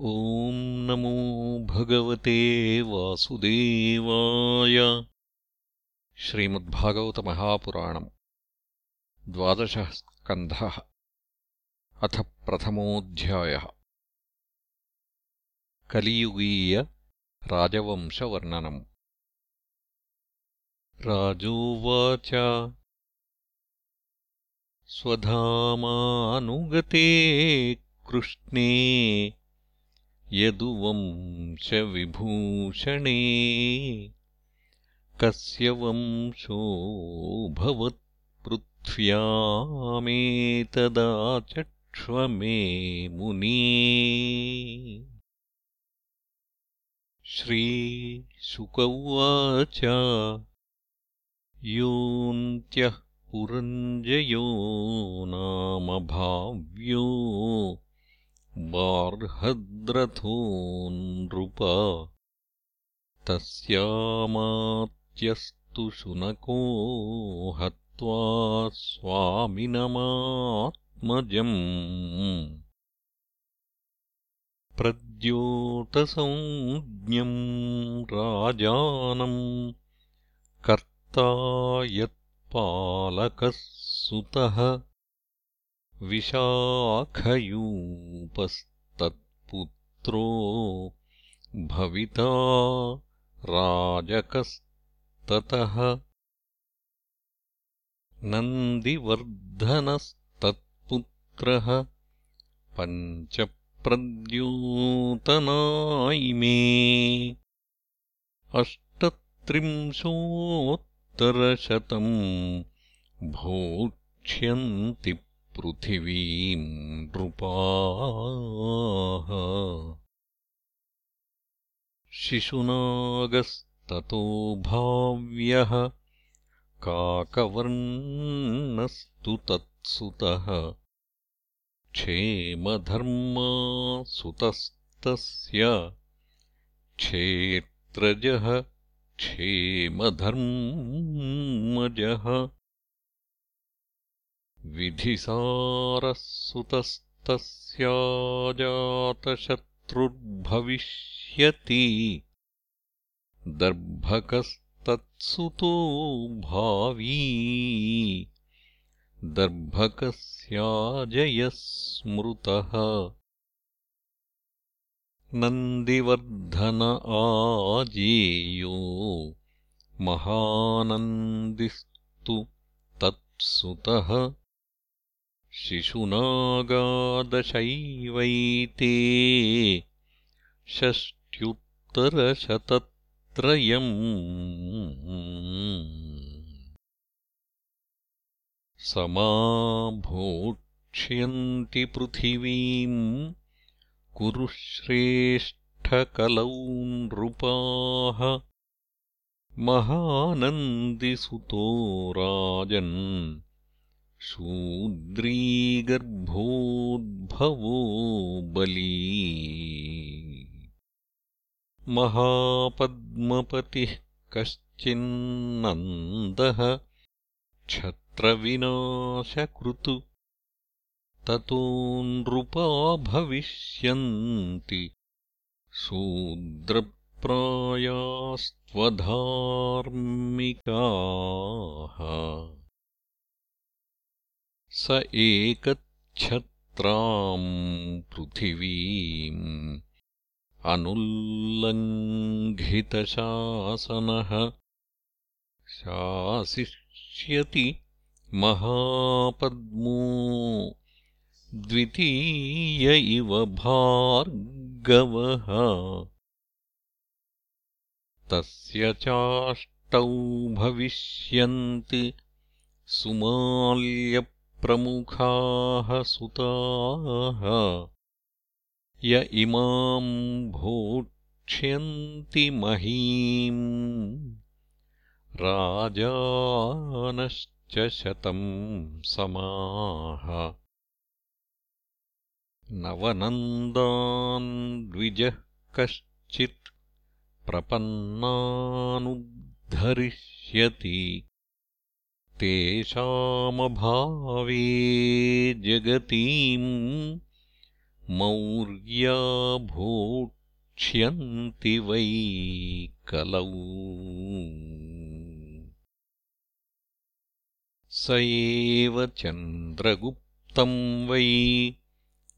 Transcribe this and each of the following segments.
ॐ नमो भगवते वासुदेवाय। श्रीमद्भागवतमहापुराणम् द्वादशः स्कन्धः अथ प्रथमोऽध्यायः। कलियुगीयराजवंशवर्णनम् राजोवाच। स्वधामानुगते कृष्णे यदुवंशविभूषणे कस्य वंशो भवत्पृथ्व्यामेतदाचक्ष्व मुनी। श्रीशुक उवाच योऽन्त्यः पुरञ्जयो नाम भाव्यो बार्हद्रथो नृप तस्यामात्यस्तु शुनको हत्वा स्वामिनमात्मजम्। प्रद्योतसंज्ञम् राजानम् कर्ता यत्पालकः सुतः विशाखयूपस्तत्पुत्रो भविता राजकस्ततः नन्दिवर्धनस्तत्पुत्रः पञ्चप्रद्योतना इमे अष्टत्रिंशोत्तरशतम् भोक्ष्यन्ति पृथिवीम् नृपाः। शिशुनागस्ततो भाव्यः काकवर्णस्तु तत्सुतः। क्षेमधर्मा सुतस्तस्य क्षेत्रजः क्षेमधर्मजः विधिसारः सुतस्तस्याजातशत्रुर्भविष्यति दर्भकस्तत्सुतो भावी। दर्भकस्याजयः स्मृतः नन्दिवर्धन आजेयो। महानन्दिस्तु तत्सुतः शिशुनागादशैवैते षष्ट्युत्तरशतत्रयम्। समाभोक्ष्यन्ति पृथिवीम् कुरुश्रेष्ठकलौ नृपाः महानन्दिसुतो राजन् शूद्रीगर्भोद्भवो बली महापद्मपतिः कश्चिन्नन्दः क्षत्रविनाशकृतु ततो नृपा भविष्यन्ति। शूद्रप्रायास्त्वधार्मिकाः स एकच्छत्राम् पृथिवीम् अनुल्लङ्घितशासनः शासिष्यति महापद्मो द्वितीय इव भार्गवः। तस्य चाष्टौ भविष्यन्ति सुमाल्य प्रमुखाः सुताः। य इमाम् भोक्ष्यन्ति महीम्। राजानश्च शतम् समाः। नवनन्दान् द्विजः कश्चित् प्रपन्नानुद्धरिष्यति तेषामभावे जगतीम् मौर्या भोक्ष्यन्ति वै कलौ। स एव चन्द्रगुप्तम् वै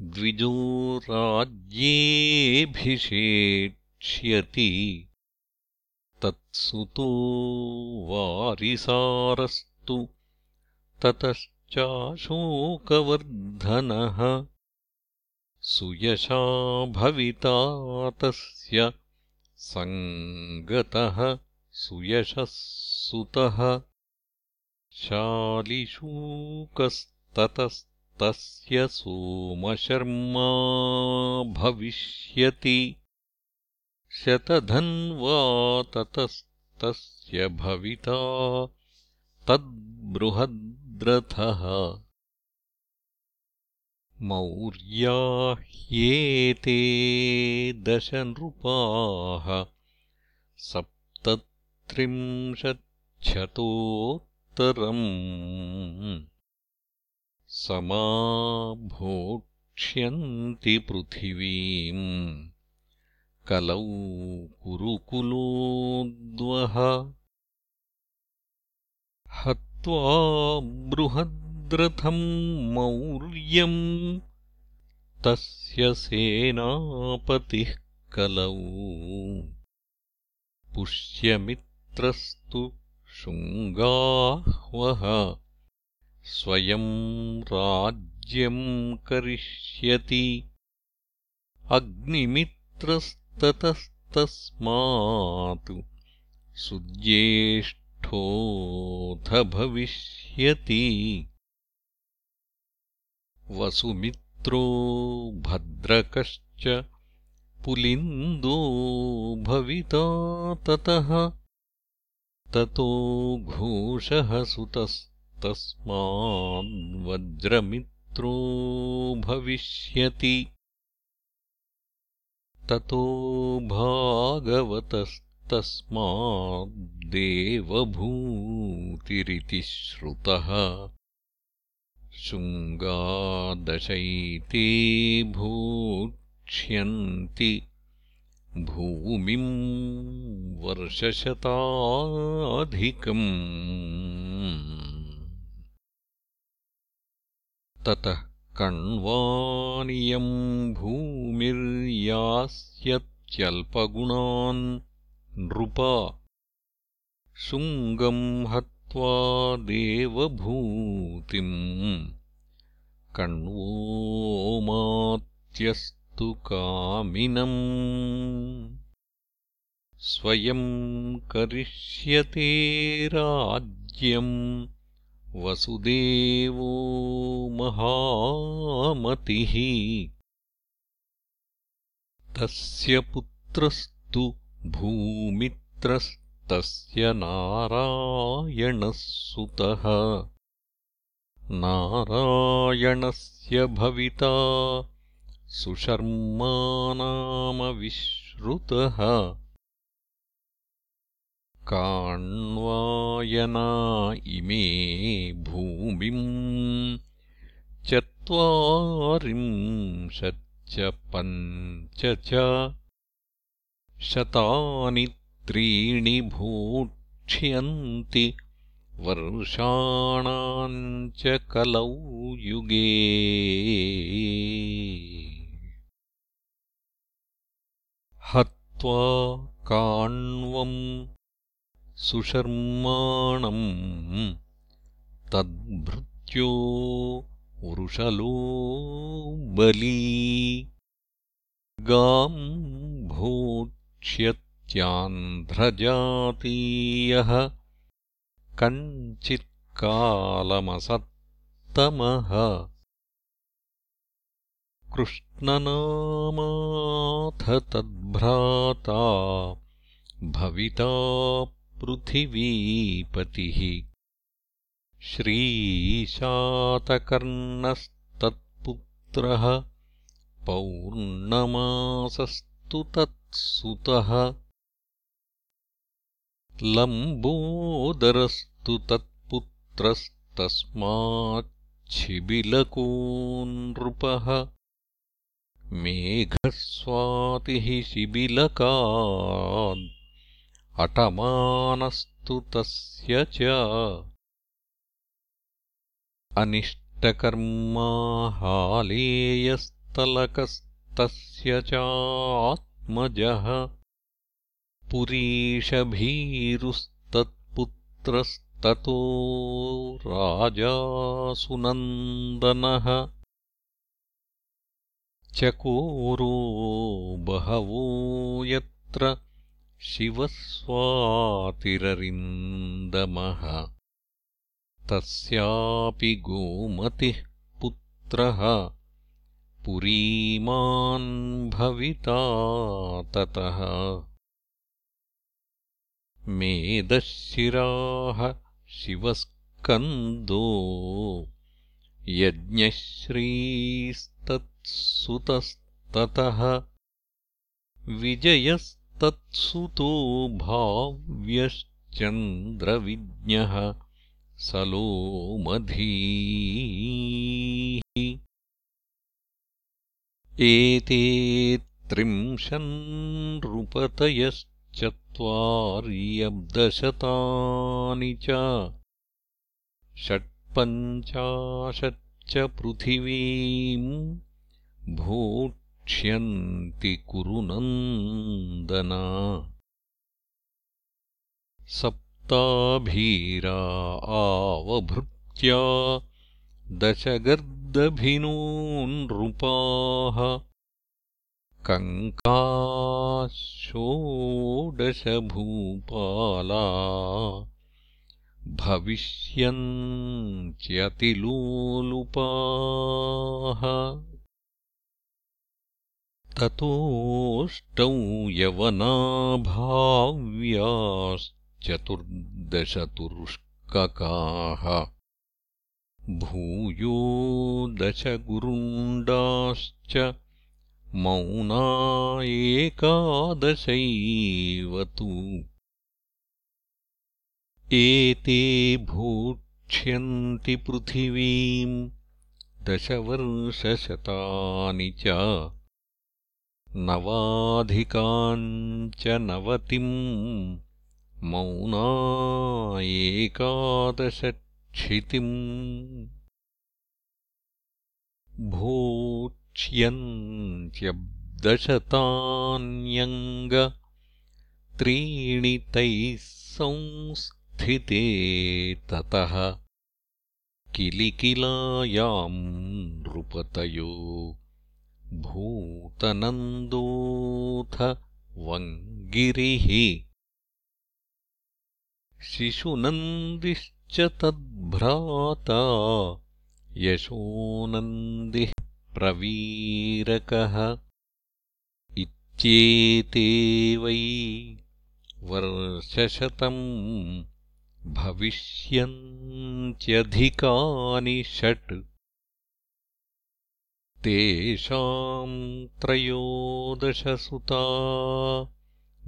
द्विजो राज्येऽभिषेक्ष्यति। तत्सुतो वारिसारस्तु ततश्चाशोकवर्धनः सुयशा भविता तस्य सङ्गतः सुयशः सुतः शालिशूकस्ततस्तस्य सोमशर्मा भविष्यति। शतधन्वा ततस्तस्य भविता तद्बृहद्रथः। मौर्या ह्येते दशनृपाः सप्तत्रिंशच्छतोत्तरम्। समाभोक्ष्यन्ति पृथिवीम्। कलौ कुरुकुलोद्वः हत्वा बृहद्रथम् मौर्यम् तस्य सेनापतिः कलौ। पुष्यमित्रस्तु शुङ्गाह्वः। स्वयम् राज्यम् करिष्यति। अग्निमित्रस्त ततस्तस्मात् सुज्येष्ठोऽथ भविष्यति। वसुमित्रो भद्रकश्च पुलिन्दो भविता ततः। ततो घोषः सुतस्तस्माद्वज्रमित्रो भविष्यति। ततो भागवतस्तस्माद्देवभूतिरिति श्रुतः शुङ्गादशैते भोक्ष्यन्ति। भूमिम् वर्षशताधिकम्। ततः कण्वानियम् भूमिर्यास्यत्यल्पगुणान् नृपा शुङ्गम् हत्वा देवभूतिम् कण्वोमात्यस्तु कामिनम्। स्वयम् करिष्यते राज्यम् वसुदेवो महामतिः। तस्य पुत्रस्तु भूमित्रस्तस्य नारायणः सुतः नारायणस्य भविता सुशर्मानामविश्रुतः। काण्वायना इमे भूमिम् चत्वारिंशच्च पञ्च च शतानि त्रीणि भोक्ष्यन्ति। वर्षाणाम् च कलौ युगे। हत्वा काण्वम् सुशर्माणम् तद्भृत्यो वृषलो बली। गाम् भोक्ष्यत्यान्ध्रजातीयः कञ्चित्कालमसत्तमः कृष्णनामाथ तद्भ्राता भविता पृथिवीपतिः श्रीशातकर्णस्तत्पुत्रः पौर्णमासस्तु तत्सुतः लम्बोदरस्तु तत्पुत्रस्तस्माच्छिबिलको नृपः मेघस्वातिः शिबिलकाद् अटमानस्तु तस्य च। अनिष्टकर्मा हालेयस्तलकस्तस्य चात्मजः पुरीषभीरुस्तत्पुत्रस्ततो राजासुनन्दनः। चकोरो बहवो यत्र शिवस्वातिररिन्दमः। तस्यापि गोमतिः पुत्रः। पुरीमान् भविता ततः मेदशिराः शिवस्कन्दो यज्ञश्रीस्तत्सुतस्ततः विजयस्तत्सुतो भाव्यश्चन्द्रविज्ञः सलोमधीः एते त्रिंशन्नृपतयश्चत्वार्यब्दशतानि च षट्पञ्चाशच्च पृथिवीम् भोक्ष्यन्ति कुरुनन्दना। सप्ताभीरा आवभृत्या दशगर्दभिनो नृपाः कङ्काशोडशभूपाला भविष्यन्त्यतिलोलुपाः। ततोऽष्टौ यवनाभाव्याश्चतुर्दशतुरुष्ककाः। भूयो दशगुरुण्डाश्च मौना एकादशैव तु। एते भोक्ष्यन्ति पृथिवीम् दशवर्षशतानि च। नवाधिकाञ्च नवतिम् मौना एकादशक्षितिम् भोक्ष्यन्त्यब्दशतान्यङ्ग त्रीणि तैः संस्थिते ततः किलिकिलायाम् नृपतयो भूतनन्दोऽथ वङ्गिरिः। शिशुनन्दिश्च तद्भ्राता यशोनन्दिः प्रवीरकः इत्येते वै वर्षशतम् भविष्यन्त्यधिकानि षट्। तेषाम् त्रयोदशसुता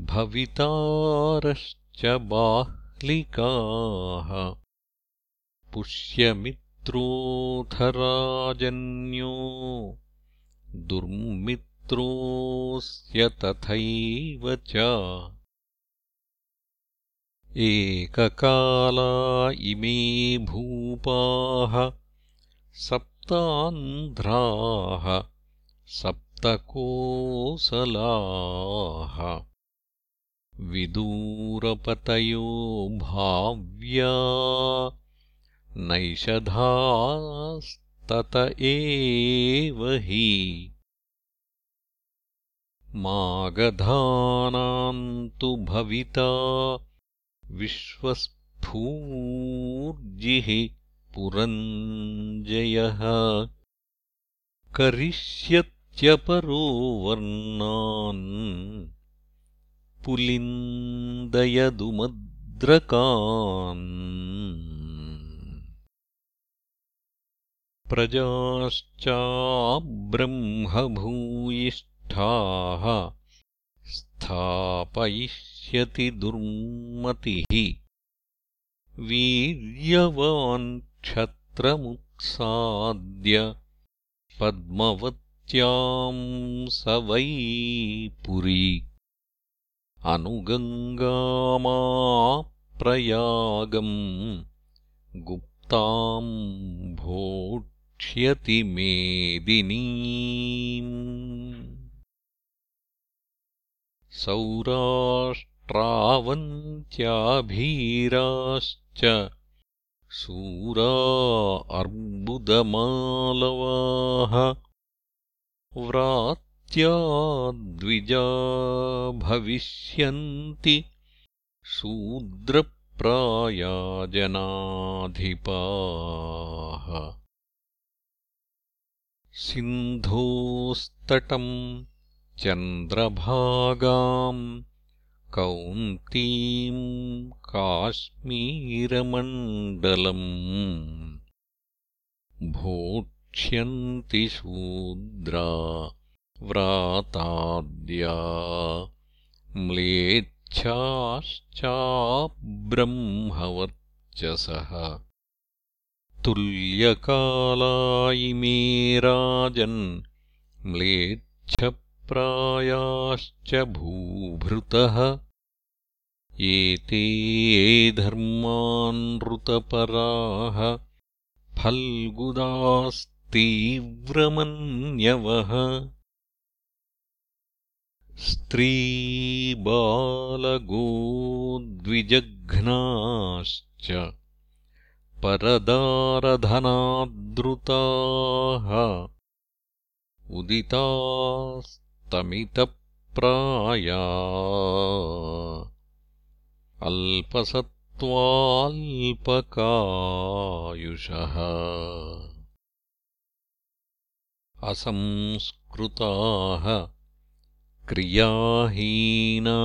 भवितारश्च बाह्लिकाः पुष्यमित्रोऽथराजन्यो दुर्मित्रोऽस्य तथैव च। एककाला इमे भूपाः सप्तान्ध्राः सप्तकोसलाः। विदूरपतयो भाव्या नैषधास्तत एव हि। मागधानाम् तु भविता विश्वस्फूर्जिः पुरञ्जयः। करिष्यत्यपरो वर्णान् पुलिन्दयदुमद्रकान् प्रजाश्चाब्रह्मभूयिष्ठाः स्थापयिष्यति दुर्मतिः। वीर्यवान् क्षत्रमुत्साद्य पद्मवत्यभिषेचयन् स वै पुरी। अनुगङ्गामाप्रयागम् गुप्ताम् भोक्ष्यति मेदिनी सौराष्ट्रावन्त्याभीराश्च सूरा अर्बुदमालवाः व्रात्याद्विजा भविष्यन्ति शूद्रप्रायाजनाधिपाः सिन्धोस्तटम् चन्द्रभागाम् कौन्तीम् काश्मीरमण्डलम्। भोक्ष्यन्ति शूद्रा व्राताद्या म्लेच्छाश्चाब्रह्मवर्चसः तुल्यकाला इमे राजन् म्लेच्छप्रायाश्च भूभृतः। एते धर्मानृतपराः फल्गुदास्तीव्रमन्यवः स्त्रीबालगोद्विजघ्नाश्च परदारधनादृताः उदितास्तमितप्राया अल्पसत्त्वाल्पकायुषः असंस्कृताः क्रियाहीना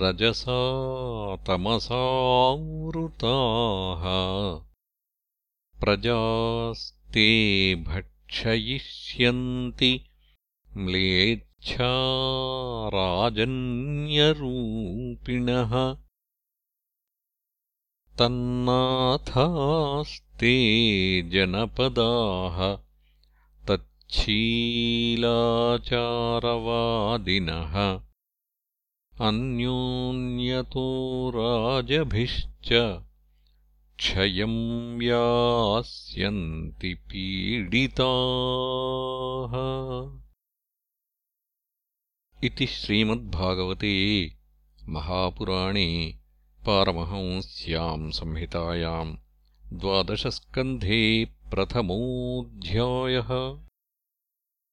रजसा तमसावृताः प्रजास्ते भक्षयिष्यन्ति म्लेच्छा राजन्यरूपिणः तन्नाथास्ते जनपदाः शीलाचारवादिनः अन्योन्यतो राजभिश्च क्षयम् यास्यन्ति पीडिताः। इति श्रीमद्भागवते महापुराणे पारमहंस्याम् संहितायाम् द्वादशस्कन्धे प्रथमोऽध्यायः